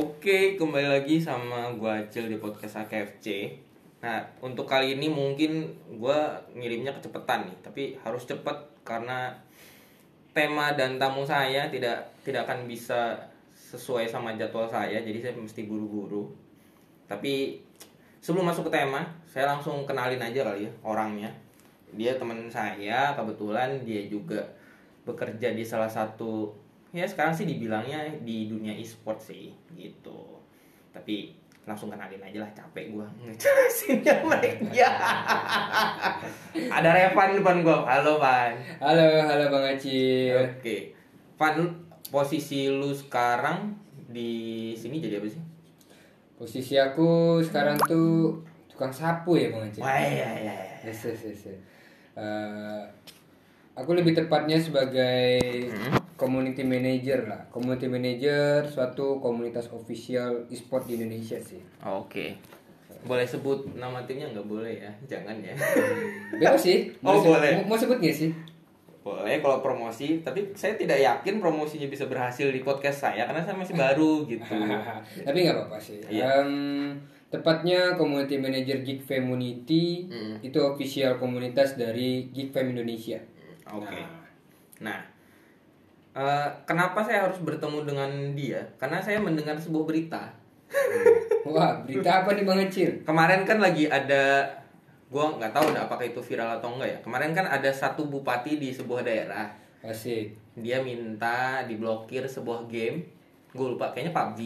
Oke, kembali lagi sama gua Acil di podcast AKFC. Nah, untuk kali ini mungkin gua ngirimnya kecepatan nih, tapi harus cepet karena tema dan tamu saya tidak tidak akan bisa sesuai sama jadwal saya, jadi saya mesti buru-buru. Tapi sebelum masuk ke tema, saya langsung kenalin aja kali ya orangnya. Dia teman saya, kebetulan dia juga bekerja di salah satu ya sekarang sih dibilangnya di dunia e-sport sih gitu tapi langsung kenalin aja lah capek gua ngejelasinnya mereka ada Revan depan gua halo Van Halo, halo Bang Acil. oke Van posisi lu sekarang di sini jadi apa sih Posisi aku sekarang tuh tukang sapu ya Bang Acil. wah ya ya ya. Yes, yes, yes. Eh, aku lebih tepatnya sebagai community manager lah. Community manager suatu komunitas official e-sport di Indonesia sih. oke boleh sebut nama timnya nggak boleh ya jangan ya Bebas sih. Oh, Mau se- boleh. Mau, mau sebut nggak sih? boleh kalau promosi tapi saya tidak yakin promosinya bisa berhasil di podcast saya karena saya masih baru gitu Tapi nggak apa-apa sih. Iya. Em, tepatnya community manager Geek Community Mm. itu official komunitas dari Geek Fam Indonesia. Oke. Nah, eh, kenapa saya harus bertemu dengan dia? Karena saya mendengar sebuah berita. Wah, berita apa nih Bang Acil? Kemarin kan lagi ada, gua nggak tahu dah apakah itu viral atau enggak ya. Kemarin kan ada satu bupati di sebuah daerah. Asik. Dia minta diblokir sebuah game. Gue lupa, kayaknya PUBG.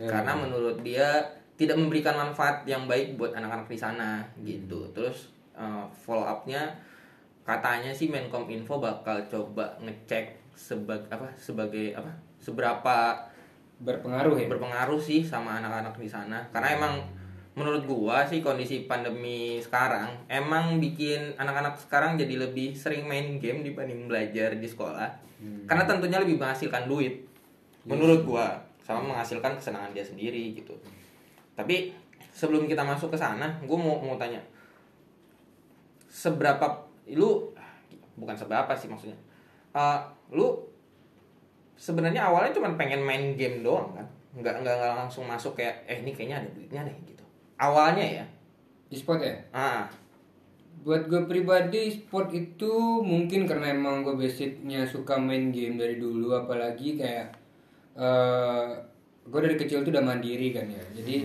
Hmm. Karena menurut dia tidak memberikan manfaat yang baik buat anak-anak di sana gitu. Terus eh, follow up-nya katanya sih Menkom Info bakal coba ngecek sebagai apa sebagai apa seberapa Berpengaruh ya? berpengaruh sih sama anak-anak di sana. Karena emang menurut gua sih kondisi pandemi sekarang emang bikin anak-anak sekarang jadi lebih sering main game dibanding belajar di sekolah. Hmm. karena tentunya lebih menghasilkan duit menurut gua. Sama menghasilkan kesenangan dia sendiri gitu. Tapi sebelum kita masuk ke sana gua mau mau tanya. Seberapa lu bukan seberapa sih maksudnya Eh, lu sebenarnya awalnya cuma pengen main game doang kan? Nggak nggak nggak langsung masuk kayak eh ini kayaknya ada duitnya deh gitu. Awalnya ya? E-sport ya? ah. Buat gue pribadi, sport itu mungkin karena emang gue basicnya suka main game dari dulu Apalagi kayak eh Gue dari kecil tuh udah mandiri kan ya. Jadi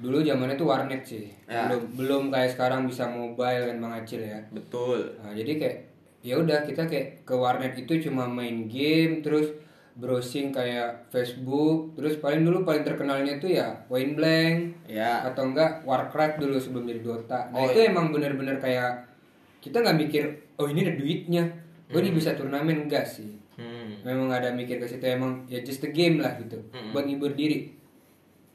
dulu zamannya tuh warnet sih. Ya. belum belum kayak sekarang bisa mobile kan Bang Acil ya. Betul. Nah, jadi kayak ya udah kita kayak ke warnet itu cuma main game terus browsing kayak Facebook terus paling dulu paling terkenalnya tuh ya Point Blank ya atau enggak Warcraft dulu sebelum jadi Dota. Nah Oh, itu iya. emang bener-bener kayak kita nggak mikir oh ini ada duitnya, oh ini bisa turnamen enggak sih. hmm. Memang ada mikir ke situ emang ya just a game lah gitu Mm-mm. buat ngibur diri.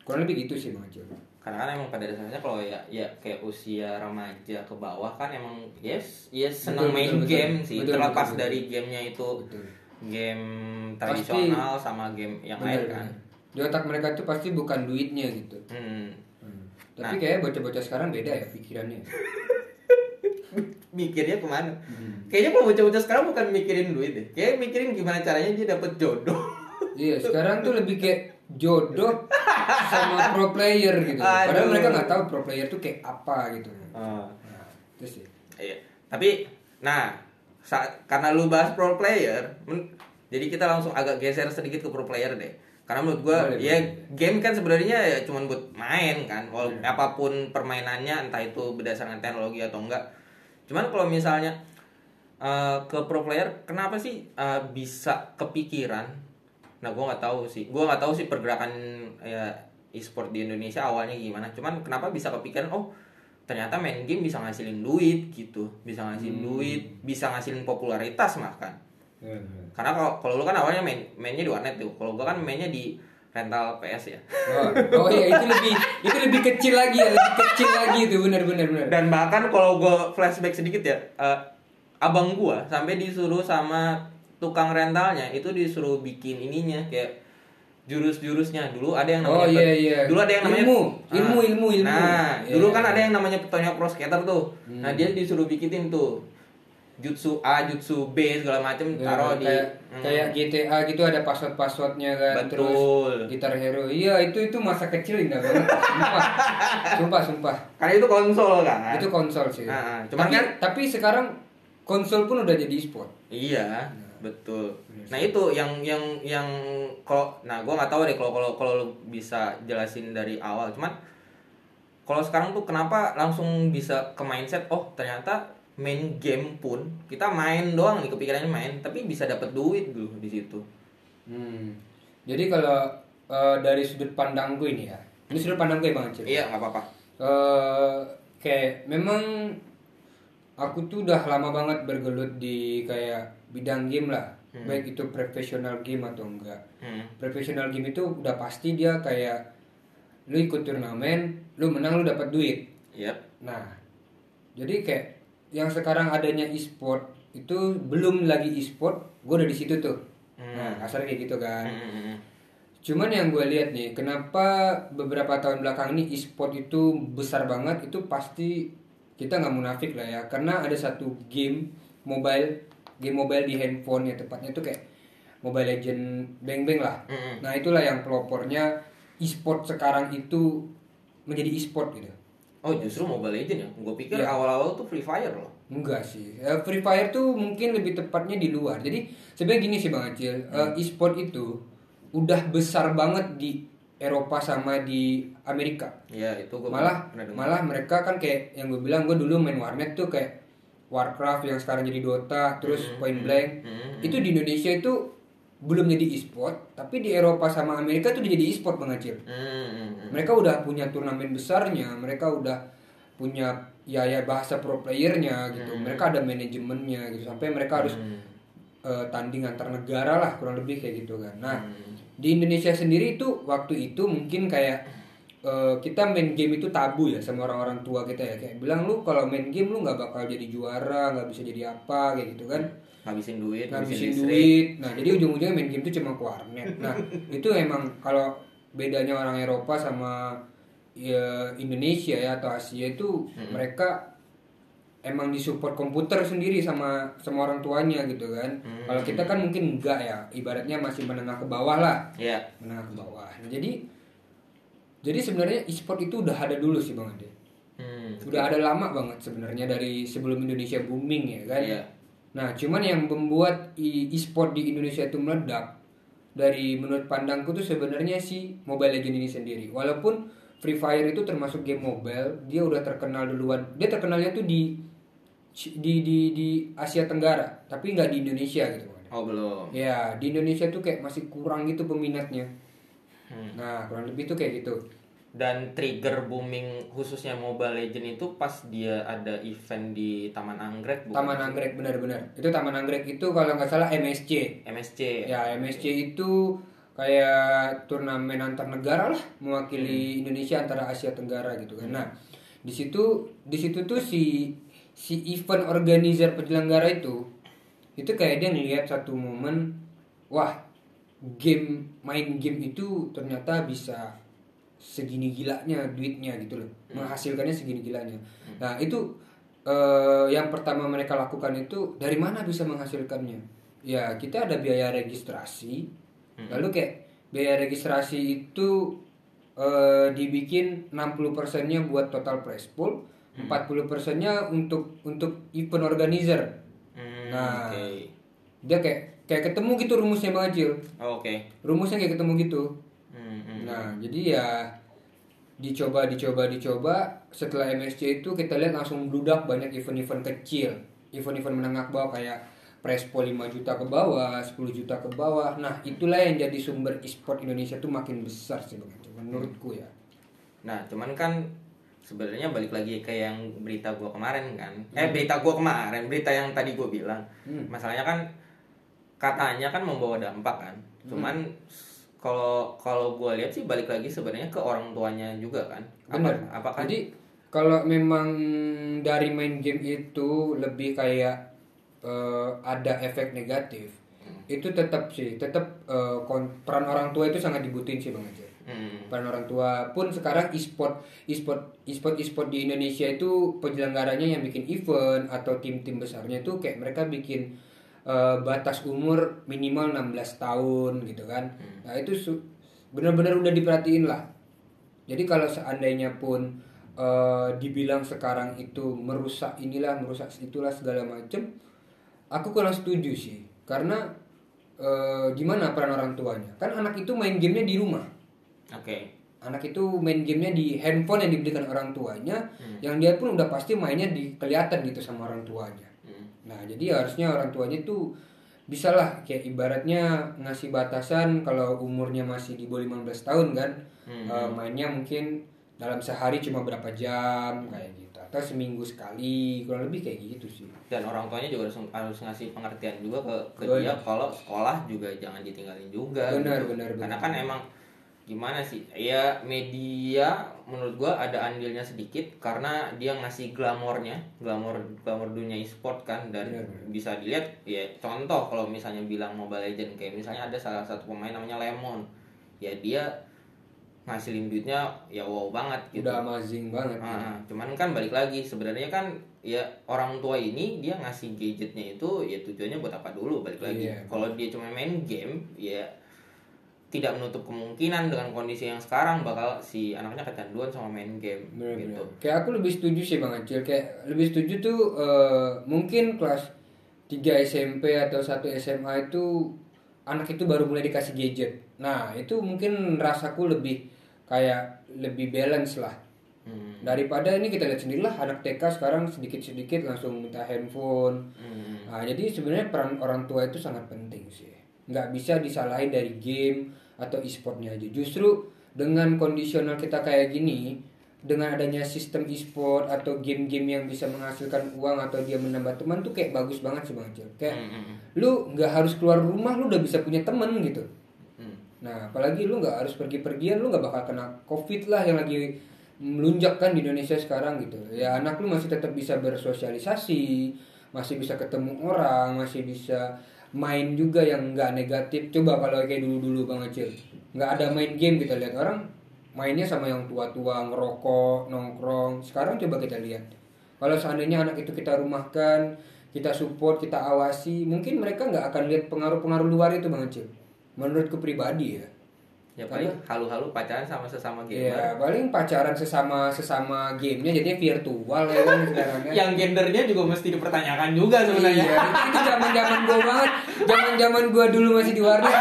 Kurang lebih gitu sih Bang Acil. Karena kan emang pada dasarnya kalau ya ya kayak usia remaja ke bawah kan emang yes yes Betul, main betul, betul. game sih Betul, terlepas betul, betul. dari gamenya itu Betul. game Pasti- tradisional sama game yang lain kan bener. Di otak mereka tuh pasti bukan duitnya gitu. hmm. Tapi Nah. kayak bocah-bocah sekarang beda ya pikirannya. mikirnya ke mana Hmm. kayaknya kalau bocah-bocah sekarang bukan mikirin duit deh kayak mikirin gimana caranya dia dapet jodoh Iya, sekarang tuh lebih kayak jodoh sama pro player gitu. Padahal Aduh. mereka nggak tahu pro player tuh kayak apa gitu. Ah. Nah, terus sih. Iya. Tapi nah saat karena lu bahas pro player, men- jadi kita langsung agak geser sedikit ke pro player deh. Karena menurut gua Boleh, ya boleh. game kan sebenarnya ya cuman buat main kan. Walau Iya. apa pun permainannya entah itu berdasarkan teknologi atau enggak. Cuman kalau misalnya eh, ke pro player kenapa sih eh, bisa kepikiran? Nah, gua nggak tahu sih. Gua nggak tahu sih pergerakan ya e-sport di Indonesia awalnya gimana. Cuman kenapa bisa kepikiran oh ternyata main game bisa ngasilin duit gitu bisa ngasilin Hmm. duit bisa ngasilin popularitas bahkan Iya, karena kalau kalau lu kan awalnya main mainnya di warnet tuh kalau gua kan mainnya di rental PS ya Oh, oh iya itu lebih itu lebih kecil lagi ya, lebih kecil lagi itu benar benar benar. dan bahkan kalau gua flashback sedikit ya eh, abang gua sampai disuruh sama tukang rentalnya itu disuruh bikin ininya kayak jurus-jurusnya dulu ada yang Oh namanya iya iya. dulu ada yang namanya ilmu, Ah. ilmu ilmu ilmu. nah Iya. dulu kan ada yang namanya petonya pro skater tuh nah Hmm. dia disuruh bikin tuh jutsu A, jutsu B segala macem Ya, taruh di kayak Hmm. kayak GTA gitu ada password-passwordnya kan Betul. terus gitar hero iya itu itu masa kecil indah banget sumpah sumpah sumpah karena itu konsol kan. itu konsol sih Ah, ah. Cuman tapi, kan- tapi sekarang konsol pun udah jadi e-sport Iya, betul. Nah itu yang yang yang kalau nah gue nggak tahu deh kalau kalau kalau lu bisa jelasin dari awal. Cuman kalau sekarang tuh kenapa langsung bisa ke mindset oh ternyata main game pun kita main doang nih kepikirannya main tapi bisa dapat duit dulu di situ. Hmm. Jadi kalau eh, dari sudut pandangku ini ya, ini sudut pandangku ya bang Acil. Iya nggak apa-apa. Eh, kayak memang aku tuh udah lama banget bergelut di kayak bidang game lah, baik itu profesional game atau enggak. Hmm. Profesional game itu udah pasti dia kayak lu ikut turnamen, lu menang lu dapat duit. Yep. Nah, jadi kayak yang sekarang adanya e-sport itu belum lagi e-sport, gue udah di situ tuh. Nah, kasarnya kayak gitu kan. Hmm. Cuman yang gue lihat nih, kenapa beberapa tahun belakang ini e-sport itu besar banget, itu pasti kita nggak munafik lah ya, karena ada satu game mobile, game mobile di handphone ya tepatnya itu kayak Mobile Legend Bang Bang lah. Hmm. Nah itulah yang pelopornya e-sport sekarang itu menjadi e-sport gitu. Oh justru Mobile Legend ya? Gue pikir Iya. awal-awal tuh Free Fire loh. Enggak sih. Eh, Free Fire tuh mungkin lebih tepatnya di luar. Jadi sebenarnya gini sih Bang Acil, eh, e-sport itu udah besar banget di Eropa sama di Amerika. Iya itu gue Malah malah mereka kan kayak yang gue bilang gue dulu main warnet tuh kayak Warcraft yang sekarang jadi Dota, terus Point Blank. Hmm. Itu di Indonesia itu belum jadi e-sport, tapi di Eropa sama Amerika tuh jadi e-sport Bang Acil. Hmm. Mereka udah punya turnamen besarnya, mereka udah punya ya ya bahasa pro playernya gitu. Mereka ada manajemennya gitu sampai mereka harus eh, tanding antar negara lah kurang lebih kayak gitu kan. Nah, di Indonesia sendiri itu waktu itu mungkin kayak eh, kita main game itu tabu ya sama orang-orang tua kita ya kayak bilang lu kalau main game lu nggak bakal jadi juara, nggak bisa jadi apa kayak gitu kan ngabisin duit, ngabisin duit. Nah, jadi ujung-ujungnya main game itu cuma ke warnet. Nah, itu emang kalau bedanya orang Eropa sama ya, Indonesia ya atau Asia itu mereka emang disupport komputer sendiri sama sama orang tuanya gitu kan. Kalau kita kan mungkin enggak ya, ibaratnya masih menengah ke bawah lah, Iya. menengah ke bawah. Nah, jadi jadi sebenarnya e-sport itu udah ada dulu sih Bang Ade. Hmm. Udah ada lama banget sebenarnya dari sebelum Indonesia booming ya kan. Iya. Nah, cuman yang membuat e-sport di Indonesia itu meledak dari menurut pandangku tuh sebenarnya si Mobile Legends ini sendiri. Walaupun Free Fire itu termasuk game mobile, dia udah terkenal duluan. Dia terkenalnya tuh di di di, di Asia Tenggara, tapi nggak di Indonesia gitu. Oh belum. Ya, di Indonesia tuh kayak masih kurang gitu peminatnya. Hmm. Nah, kurang lebih tuh kayak gitu. Dan trigger booming khususnya Mobile Legend itu pas dia ada event di Taman Anggrek bukan? Taman Anggrek benar-benar. Itu Taman Anggrek itu kalau nggak salah MSC. MSC. Ya MSC itu kayak turnamen antar negara lah mewakili Indonesia antara Asia Tenggara gitu kan. Nah di situ di situ tuh si si event organizer penyelenggara itu itu kayak dia ngelihat satu momen wah game main game itu ternyata bisa segini gilanya duitnya gitu loh. Menghasilkannya segini gilanya. Nah itu eh, yang pertama mereka lakukan itu dari mana bisa menghasilkannya? Ya kita ada biaya registrasi. Lalu kayak biaya registrasi itu eh, dibikin 60 persennya buat total prize pool 40 persennya untuk untuk event organizer. Hmm, Nah. Oke. dia kayak kayak ketemu gitu rumusnya bang Acil Oh, Oke. rumusnya kayak ketemu gitu Hmm, hmm. Nah, jadi ya dicoba dicoba dicoba setelah MSC itu kita lihat langsung bludak banyak event-event kecil, event-event menengah ke bawah kayak Prespo 5 juta ke bawah, 10 juta ke bawah. Nah, itulah yang jadi sumber e-sport Indonesia tuh makin besar sih Bang. menurutku ya. Nah, cuman kan sebenarnya balik lagi ke yang berita gua kemarin kan. Eh, berita gua kemarin, berita yang tadi gua bilang. Hmm. Masalahnya kan katanya kan membawa dampak kan. Cuman kalau kalau gua lihat sih balik lagi sebenarnya ke orang tuanya juga kan. Bener. Apa, apakah Jadi kalau memang dari main game itu lebih kayak eh, ada efek negatif, itu tetap sih, tetap eh, kon- peran orang tua itu sangat dibutuhin sih bang Aceh. Hmm. peran orang tua pun sekarang e-sport e-sport e-sport e-sport di Indonesia itu penyelenggaranya yang bikin event atau tim-tim besarnya itu kayak mereka bikin eh, batas umur minimal 16 tahun gitu kan. Nah itu benar-benar udah diperhatiin lah. Jadi kalau seandainya pun eh, dibilang sekarang itu merusak inilah merusak itulah segala macem aku kurang setuju sih. Karena eh, gimana peran orang tuanya? Kan anak itu main gamenya di rumah. Oke. anak itu main gamenya di handphone yang dibelikan orang tuanya yang dia pun udah pasti mainnya di kelihatan gitu sama orang tuanya. Hmm. Nah jadi harusnya orang tuanya tuh bisa lah kayak ibaratnya ngasih batasan kalau umurnya masih di bawah 15 tahun kan Hmm. eh, mainnya mungkin dalam sehari cuma berapa jam kayak gitu atau seminggu sekali kurang lebih kayak gitu sih Dan orang tuanya juga harus, harus ngasih pengertian juga ke, ke dia kalau sekolah juga jangan ditinggalin juga. Benar, gitu. benar, Karena benar. kan emang gimana sih? Ya media menurut gua ada andilnya sedikit karena dia ngasih glamornya, glamor glamor dunia e-sport kan dan Benar, benar. bisa dilihat ya contoh kalau misalnya bilang Mobile Legend kayak misalnya ada salah satu pemain namanya Lemon. Ya dia ngasilin duitnya ya wow banget gitu. udah amazing banget Ah, cuman kan balik lagi sebenarnya kan ya orang tua ini dia ngasih gadgetnya itu ya tujuannya buat apa dulu balik lagi. Iya. Kalau dia cuma main game ya tidak menutup kemungkinan dengan kondisi yang sekarang bakal si anaknya kecanduan sama main game Bener-bener. gitu. Kayak aku lebih setuju sih Bang Acil. Kayak lebih setuju tuh eh, mungkin kelas 3 SMP atau 1 SMA itu anak itu baru mulai dikasih gadget. Nah, itu mungkin rasaku lebih kayak lebih balance lah. Hmm. Daripada ini kita lihat sendirilah anak TK sekarang sedikit-sedikit langsung minta handphone. Hmm. Nah, jadi sebenarnya peran orang tua itu sangat penting sih. Nggak bisa disalahin dari game atau e-sportnya aja. Justru dengan kondisional kita kayak gini, dengan adanya sistem e-sport atau game-game yang bisa menghasilkan uang atau dia menambah teman tuh kayak bagus banget sih Bang Acil. Kayak Hmm, hmm, lu nggak harus keluar rumah, lu udah bisa punya temen gitu. hmm. Nah, apalagi lu nggak harus pergi-pergian, lu nggak bakal kena covid lah yang lagi melunjak kan di Indonesia sekarang gitu. Ya anak lu masih tetap bisa bersosialisasi, masih bisa ketemu orang, masih bisa main juga yang nggak negatif. Coba kalau kayak dulu-dulu Bang Acil, nggak ada main game kita lihat orang mainnya sama yang tua-tua ngerokok, nongkrong. Sekarang coba kita lihat. Kalau seandainya anak itu kita rumahkan, kita support, kita awasi, mungkin mereka nggak akan lihat pengaruh-pengaruh luar itu Bang Acil. Menurutku pribadi ya. Ya paling halu-halu pacaran sama sesama gamer. Iya, paling pacaran sesama sesama gamenya jadinya virtual ya kan kan. Yang gendernya juga mesti dipertanyakan juga sebenarnya. Iya, itu, itu zaman-zaman gua banget. Zaman-zaman gua dulu masih di warnet.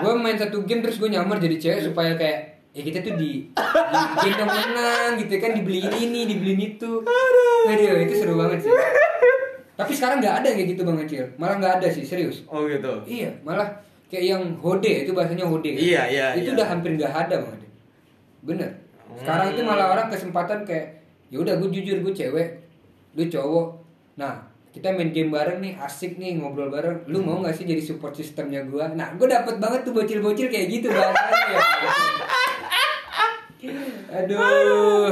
gua main satu game terus gua nyamar jadi cewek supaya kayak ya kita tuh di di gendong menang gitu kan dibeliin ini, dibeliin itu. Aduh, itu seru banget sih. Tapi sekarang nggak ada kayak gitu Bang Acil. Malah nggak ada sih, serius. Oh gitu. Iya, malah kayak yang hode itu bahasanya hode. kan? Iya, iya, Itu iya. udah hampir nggak ada bang. Bener. Sekarang itu malah orang kesempatan kayak, ya udah gue jujur gue cewek, lu cowok. Nah kita main game bareng nih, asik nih ngobrol bareng. Lu mau nggak sih jadi support sistemnya gue? Nah gue dapet banget tuh bocil-bocil kayak gitu bahasanya ya. Aduh.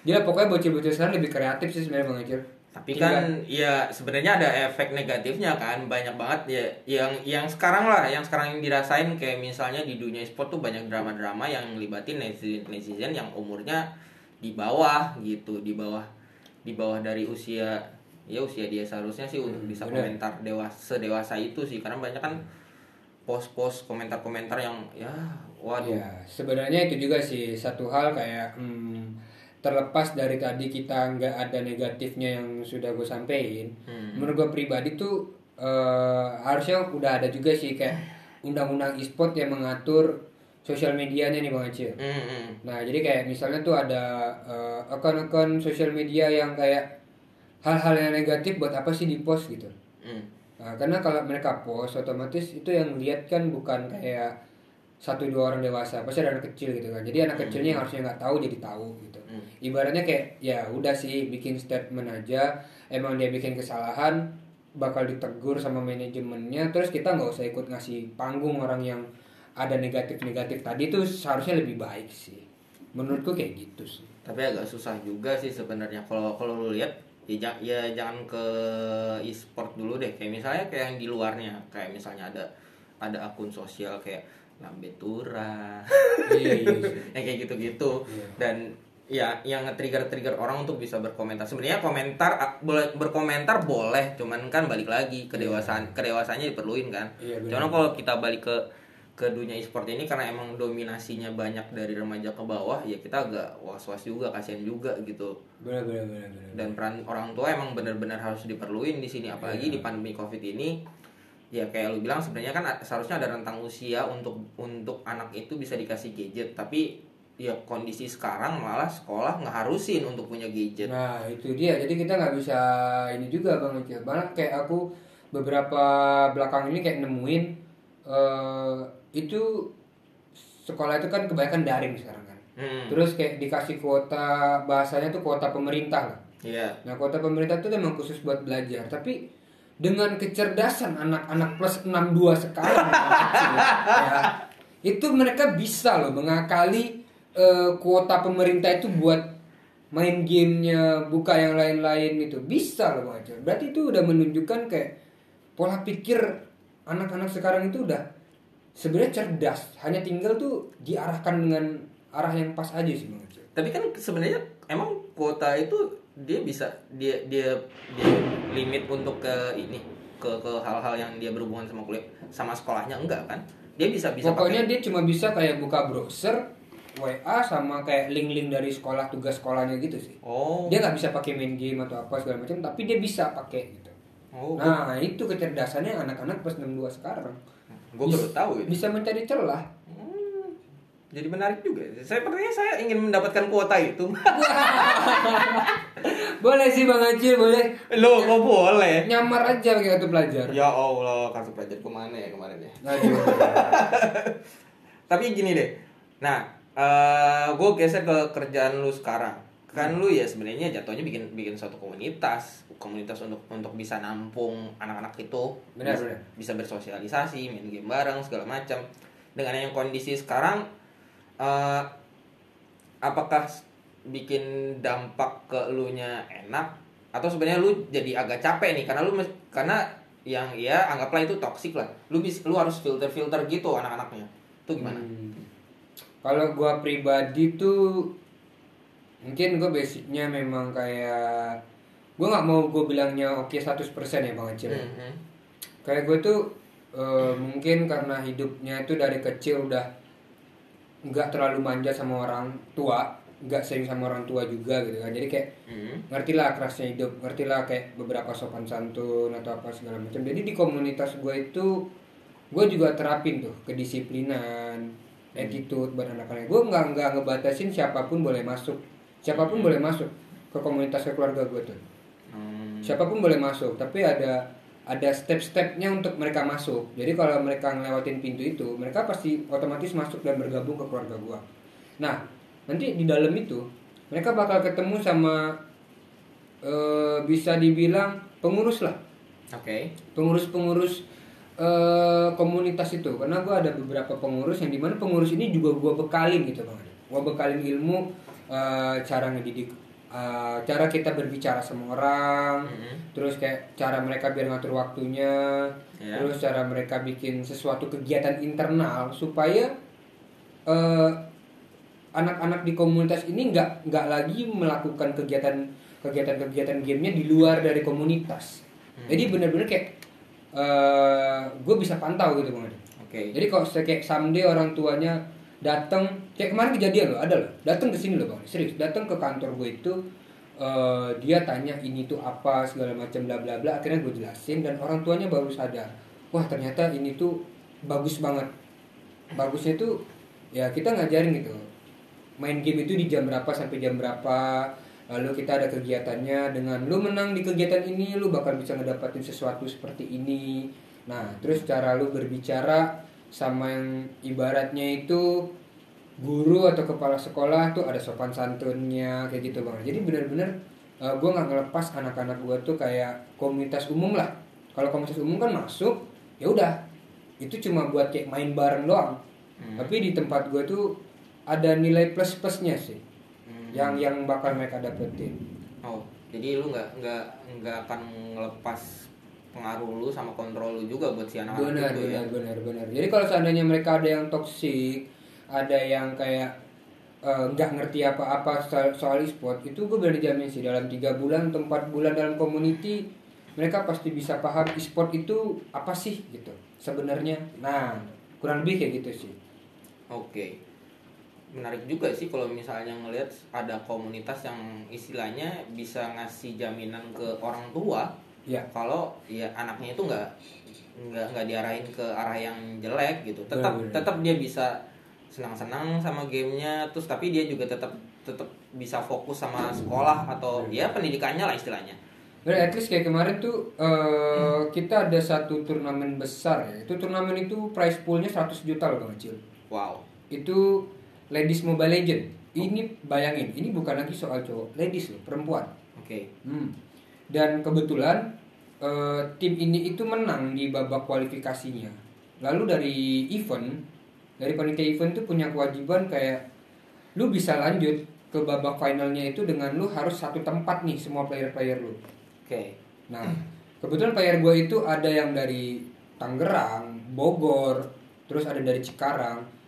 Gila pokoknya bocil-bocil sekarang lebih kreatif sih sebenarnya bang. Tapi Jadi kan ya sebenarnya ada efek negatifnya kan banyak banget ya yang yang sekarang lah yang sekarang yang dirasain. Kayak misalnya di dunia sport tuh banyak drama-drama yang ngelibatin netizen netizen yang umurnya di bawah gitu di bawah di bawah dari usia ya usia dia seharusnya sih untuk bisa benar. komentar dewasa sedewasa itu sih. Karena banyak kan post-post komentar-komentar yang ya waduh. Ya, sebenarnya itu juga sih satu hal kayak hmm, terlepas dari tadi kita nggak ada negatifnya yang sudah gue sampein. Hmm. Menurut gue pribadi tuh eh, harusnya udah ada juga sih kayak undang-undang e-sport yang mengatur sosial medianya nih Bang Acil. Hmm, hmm. Nah, jadi kayak misalnya tuh ada eh, akun-akun sosial media yang kayak hal-hal yang negatif buat apa sih di post gitu. Hmm. Nah, karena kalau mereka post otomatis itu yang lihat kan bukan kayak satu dua orang dewasa, pasti ada anak kecil gitu kan. Jadi anak kecilnya yang harusnya nggak tahu jadi tahu gitu. Hmm. Ibaratnya kayak ya udah sih bikin statement aja, emang dia bikin kesalahan bakal ditegur sama manajemennya, terus kita nggak usah ikut ngasih panggung orang yang ada negatif-negatif tadi itu seharusnya lebih baik sih. Menurutku kayak gitu sih. tapi agak susah juga sih sebenarnya kalau kalau lu lihat ya, ya jangan ke e-sport dulu deh kayak misalnya kayak yang di luarnya kayak misalnya ada ada akun sosial kayak lambe tura iya iya iya. yang kayak gitu-gitu Iya. dan ya yang nge-trigger trigger orang untuk bisa berkomentar. Sebenarnya komentar boleh berkomentar boleh cuman kan balik lagi kedewasaan kedewasaannya diperluin kan. Iya, benar. cuman kalau kita balik ke ke dunia e-sport ini karena emang dominasinya banyak dari remaja ke bawah ya kita agak was-was juga kasihan juga gitu. Benar benar benar dan peran orang tua emang benar-benar harus diperluin di sini apalagi Iya. di pandemi covid ini. Ya kayak lu bilang sebenarnya kan seharusnya ada rentang usia untuk untuk anak itu bisa dikasih gadget tapi ya kondisi sekarang malah sekolah ngeharusin untuk punya gadget Nah itu dia, jadi kita nggak bisa ini juga bang Acil. Malah kayak aku beberapa belakang ini kayak nemuin eh itu sekolah itu kan kebanyakan daring sekarang kan. hmm. Terus kayak dikasih kuota bahasanya tuh kuota pemerintah lah. iya Nah kuota pemerintah itu memang khusus buat belajar, tapi dengan kecerdasan anak-anak plus 62 sekarang ya, itu mereka bisa loh mengakali eh, kuota pemerintah itu buat main gamenya, buka yang lain-lain itu bisa loh Bang Acil. Berarti itu udah menunjukkan kayak pola pikir anak-anak sekarang itu udah sebenarnya cerdas, hanya tinggal tuh diarahkan dengan arah yang pas aja sih Bang Acil. tapi kan sebenarnya emang kuota itu dia bisa dia dia dia limit untuk ke ini ke ke hal-hal yang dia berhubungan sama kuliah sama sekolahnya enggak kan dia bisa bisa Pokoknya dia cuma bisa kayak buka browser, WA sama kayak link-link dari sekolah tugas sekolahnya gitu sih. oh Dia nggak bisa pakai main game atau apa segala macam, tapi dia bisa pakai gitu. oh Nah itu kecerdasannya anak-anak plus 62 sekarang. gue baru tahu ini Bisa mencari celah. Hmm, jadi menarik juga. Saya sepertinya saya ingin mendapatkan kuota itu. Boleh sih Bang Acil, boleh. Loh, kok boleh? Nyamar aja pakai kartu pelajar. Ya Allah, kartu pelajar ke mana ya kemarin ya? Tapi gini deh. Nah, eh gue geser ke kerjaan lu sekarang. Kan lu ya sebenarnya jatuhnya bikin bikin suatu komunitas, komunitas untuk untuk bisa nampung anak-anak itu, Benar, bisa, benar. bisa bersosialisasi, main game bareng segala macam. Dengan yang kondisi sekarang, eh apakah bikin dampak ke lu nya enak atau sebenarnya lu jadi agak capek nih karena lu karena yang ya anggaplah itu toksik lah lu bis lu harus filter filter gitu anak-anaknya itu gimana Hmm. Kalau gua pribadi tuh mungkin gue basicnya memang kayak gue nggak mau gue bilangnya oke 100% ya bang Acil. ya. Mhm. Kayak gue tuh eh, mungkin karena hidupnya itu dari kecil udah nggak terlalu manja sama orang tua, nggak sering sama orang tua juga gitu kan. Jadi kayak Mhm. ngertilah kerasnya hidup, ngertilah kayak beberapa sopan santun atau apa segala macam. Jadi di komunitas gue itu gue juga terapin tuh kedisiplinan, attitude buat anak-anak. Gue nggak nggak ngebatasin siapa pun boleh masuk, siapa pun boleh masuk ke komunitas ke keluarga gue tuh. Hmm. Siapa pun boleh masuk, tapi ada ada step-stepnya untuk mereka masuk. Jadi kalau mereka ngelewatin pintu itu, mereka pasti otomatis masuk dan bergabung ke keluarga gua. Nah, nanti di dalam itu mereka bakal ketemu sama eh, bisa dibilang pengurus lah, oke pengurus-pengurus eh, komunitas itu. Karena gua ada beberapa pengurus yang di mana pengurus ini juga gua bekalin gitu bang. Gua bekalin ilmu eh, cara ngedidik, eh, cara kita berbicara sama orang, Mhm. terus kayak cara mereka biar ngatur waktunya Ya. terus cara mereka bikin sesuatu kegiatan internal supaya eh, anak-anak di komunitas ini nggak nggak lagi melakukan kegiatan kegiatan-kegiatan gamenya di luar dari komunitas jadi benar-benar kayak gue bisa pantau gitu bang oke. Jadi kalau kayak someday orang tuanya datang kayak kemarin kejadian loh ada loh. Datang ke sini loh bang serius. Datang ke kantor gue itu eh, dia tanya ini tuh apa segala macam bla bla bla. Akhirnya gue jelasin dan orang tuanya baru sadar wah ternyata ini tuh bagus banget. Bagusnya tuh ya kita ngajarin gitu main game itu di jam berapa sampai jam berapa lalu kita ada kegiatannya dengan lu menang di kegiatan ini lu bakal bisa ngedapatin sesuatu seperti ini. Nah terus cara lu berbicara sama yang ibaratnya itu guru atau kepala sekolah tuh ada sopan santunnya kayak gitu bang. Jadi benar-benar gue nggak ngelepas anak-anak gue tuh kayak komunitas umum lah. Kalau komunitas umum kan masuk ya udah. Itu cuma buat kayak main bareng doang. Hmm. tapi di tempat gue tuh ada nilai plus plusnya sih. Yang yang bakal mereka dapetin. Oh jadi lu nggak nggak nggak akan ngelepas pengaruh lu sama kontrol lu juga buat si anak-anak benar itu ya? benar benar benar. Jadi kalau seandainya mereka ada yang toksik ada yang kayak eh, nggak ngerti apa-apa soal, soal e-sport itu gue berani jamin sih dalam tiga bulan atau empat bulan dalam community mereka pasti bisa paham e-sport itu apa sih gitu sebenarnya. Nah kurang lebih kayak gitu sih. Oke. Menarik juga sih kalau misalnya ngelihat ada komunitas yang istilahnya bisa ngasih jaminan ke orang tua ya kalau ya anaknya itu nggak nggak nggak diarahin ke arah yang jelek gitu. Tetap Benar, benar. tetap dia bisa senang-senang sama gamenya terus tapi dia juga tetap tetap bisa fokus sama sekolah atau ya pendidikannya lah istilahnya. But at least kayak kemarin tuh eh, kita ada satu turnamen besar ya. Itu turnamen itu prize poolnya 100 juta loh Bang Acil. Wow. Itu Ladies Mobile Legend. Ini bayangin, ini bukan lagi soal cowok, ladies loh, perempuan. Oke. Hmm. Dan kebetulan eh, tim ini itu menang di babak kualifikasinya. Lalu dari event, dari panitia event tuh punya kewajiban kayak lu bisa lanjut ke babak finalnya itu dengan lu harus satu tempat nih semua player-player lu. Oke. Nah, kebetulan player gue itu ada yang dari Tangerang, Bogor, terus ada dari Cikarang.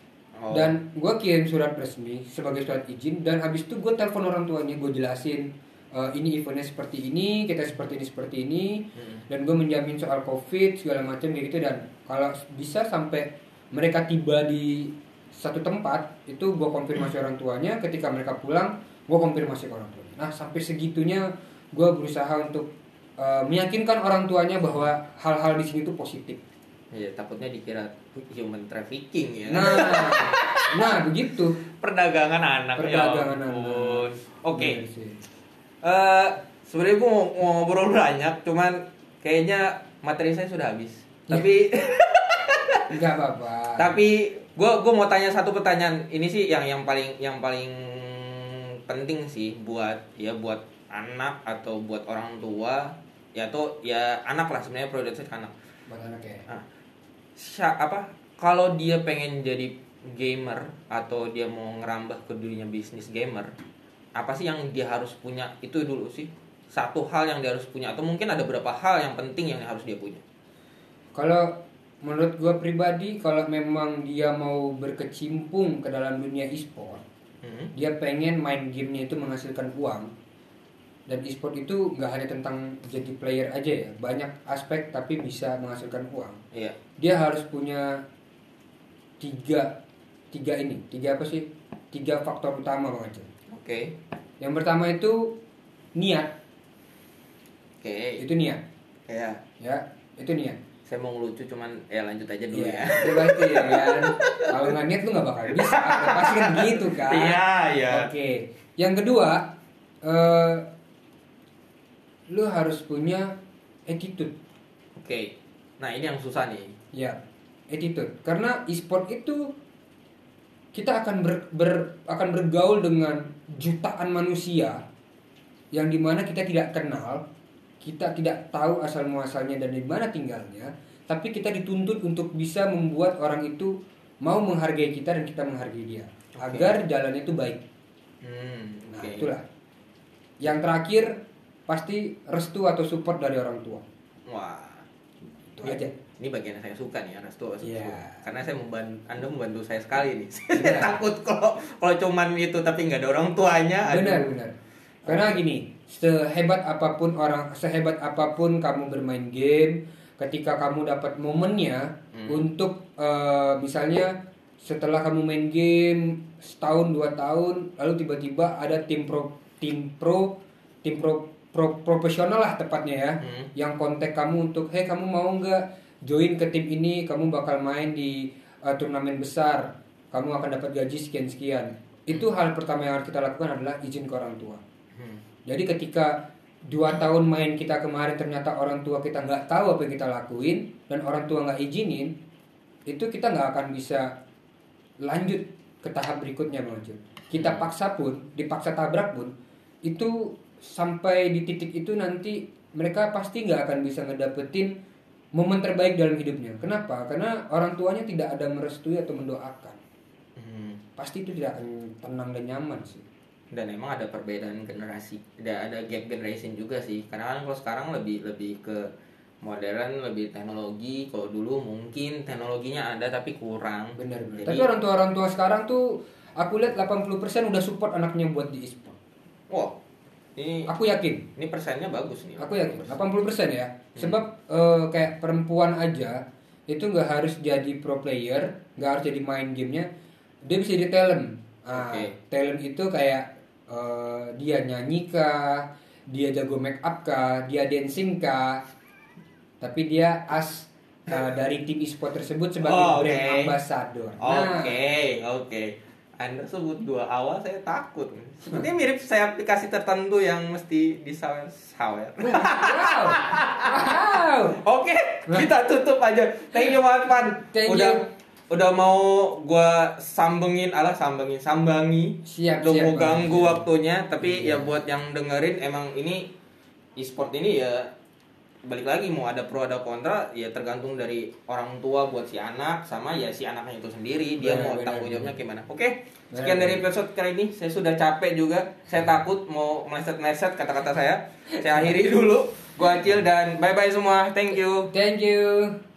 Oh. Dan gue kirim surat resmi sebagai surat izin dan habis itu gue telepon orang tuanya gue jelasin "Eh, ini eventnya seperti ini, kita seperti ini seperti ini, Hmm. dan gue menjamin soal covid segala macam kayak gitu. Dan kalau bisa sampai mereka tiba di satu tempat itu gue konfirmasi orang tuanya. Ketika mereka pulang gue konfirmasi ke orang tuanya. Nah sampai segitunya gue berusaha untuk eh, meyakinkan orang tuanya bahwa hal-hal di sini tuh positif Ya takutnya dikira human trafficking ya. nah nah begitu perdagangan anak Perdagangan ya anak. Oke. Bener sih. Eh sebenarnya gue mau, mau ngobrol banyak, cuman kayaknya materi saya sudah habis. Ya. Tapi nggak apa-apa tapi gue gue mau tanya satu pertanyaan. Ini sih yang yang paling yang paling penting sih buat ya buat anak atau buat orang tua ya tuh ya anak lah sebenarnya prioritas ke anak. buat anak ya Nah, apa kalau dia pengen jadi gamer atau dia mau ngerambah ke dunia bisnis gamer apa sih yang dia harus punya? Itu dulu sih. Satu hal yang dia harus punya atau mungkin ada beberapa hal yang penting yang harus dia punya? Kalau menurut gue pribadi, kalau memang dia mau berkecimpung ke dalam dunia e-sport, Hmm, dia pengen main gamenya itu menghasilkan uang. Dan e-sport itu nggak hanya tentang jadi player aja ya, banyak aspek tapi bisa menghasilkan uang. iya Dia harus punya tiga tiga ini, tiga apa sih? Tiga faktor utama bang Aceh. oke Yang pertama itu niat, oke itu niat, ya ya itu niat. saya mau ngelucu cuman ya lanjut aja dulu Iya, ya itu pasti ya kan. Kalau nggak niat lu nggak bakal bisa. Pasti kan gitu kan. iya iya Oke. Yang kedua, eh, lu harus punya attitude. oke nah ini yang susah nih Ya, attitude. Karena e-sport itu kita akan ber, ber- akan bergaul dengan jutaan manusia yang di mana kita tidak kenal, kita tidak tahu asal muasalnya dan di mana tinggalnya, tapi kita dituntut untuk bisa membuat orang itu mau menghargai kita dan kita menghargai dia, Oke. agar jalannya itu baik. hmm, Nah, oke itulah. Yang terakhir pasti restu atau support dari orang tua. wah Itu aja. ini bagian yang saya suka nih restu restu Iya. karena saya membantu anda membantu saya sekali nih saya takut kalau kalau cuman itu tapi nggak ada orang tuanya aduh. Benar, benar. Karena gini, sehebat apa pun orang, sehebat apa pun kamu bermain game, ketika kamu dapat momennya Hmm. untuk eh, misalnya setelah kamu main game setahun dua tahun, lalu tiba-tiba ada tim pro, tim pro, tim pro, pro- profesional lah tepatnya ya, Hmm. yang kontak kamu untuk, hey kamu mau nggak join ke tim ini, kamu bakal main di eh, turnamen besar, kamu akan dapat gaji sekian sekian. Itu hal pertama yang harus kita lakukan adalah izin ke orang tua. Hmm. Jadi ketika dua tahun main kita kemarin ternyata orang tua kita nggak tahu apa yang kita lakuin dan orang tua nggak izinin, itu kita nggak akan bisa lanjut ke tahap berikutnya bang Jun. Kita paksa pun, dipaksa tabrak pun, itu sampai di titik itu nanti mereka pasti nggak akan bisa ngedapetin momen terbaik dalam hidupnya. Kenapa? Karena orang tuanya tidak ada merestui atau mendoakan. Hmm. Pasti itu tidak akan tenang dan nyaman sih. dan emang ada perbedaan generasi ada ada gap generation juga sih karena kan kalau sekarang lebih lebih ke modern lebih teknologi kalau dulu mungkin teknologinya ada tapi kurang benar benar Jadi- tapi orang tua orang tua sekarang tuh aku lihat 80% udah support anaknya buat di e-sport wah ini aku yakin ini persennya bagus nih aku yakin 80% ya sebab eh, kayak perempuan aja itu nggak harus jadi pro player nggak harus jadi main gamenya dia bisa jadi talent Ah, Oke. talent itu kayak eh, dia nyanyi kah dia jago make up kah dia dancing kah tapi dia as eh, dari tim e-sport tersebut sebagai Oh, oke. brand ambassador Oke, nah oke. Anda sebut dua awal saya takut. Sepertinya mirip saya aplikasi tertentu yang mesti disawer-sawer. wow wow Oke, kita tutup aja. Thank you banget, Pan. Thank udah you. udah mau gua sambengin, alah sambengin, sambangi. Siap, Udah siap, mau ganggu waktunya, tapi Iya. ya buat yang dengerin emang ini e-sport ini ya balik lagi mau ada pro ada kontra ya tergantung dari orang tua buat si anak sama ya si anaknya itu sendiri dia Benar, mau tanggung jawabnya gimana. Oke sekian Benar, dari episode kali ini. Saya sudah capek juga. Saya takut mau meleset-meleset kata-kata saya. Saya akhiri dulu. Gua Acil dan bye bye semua. Thank you. Thank you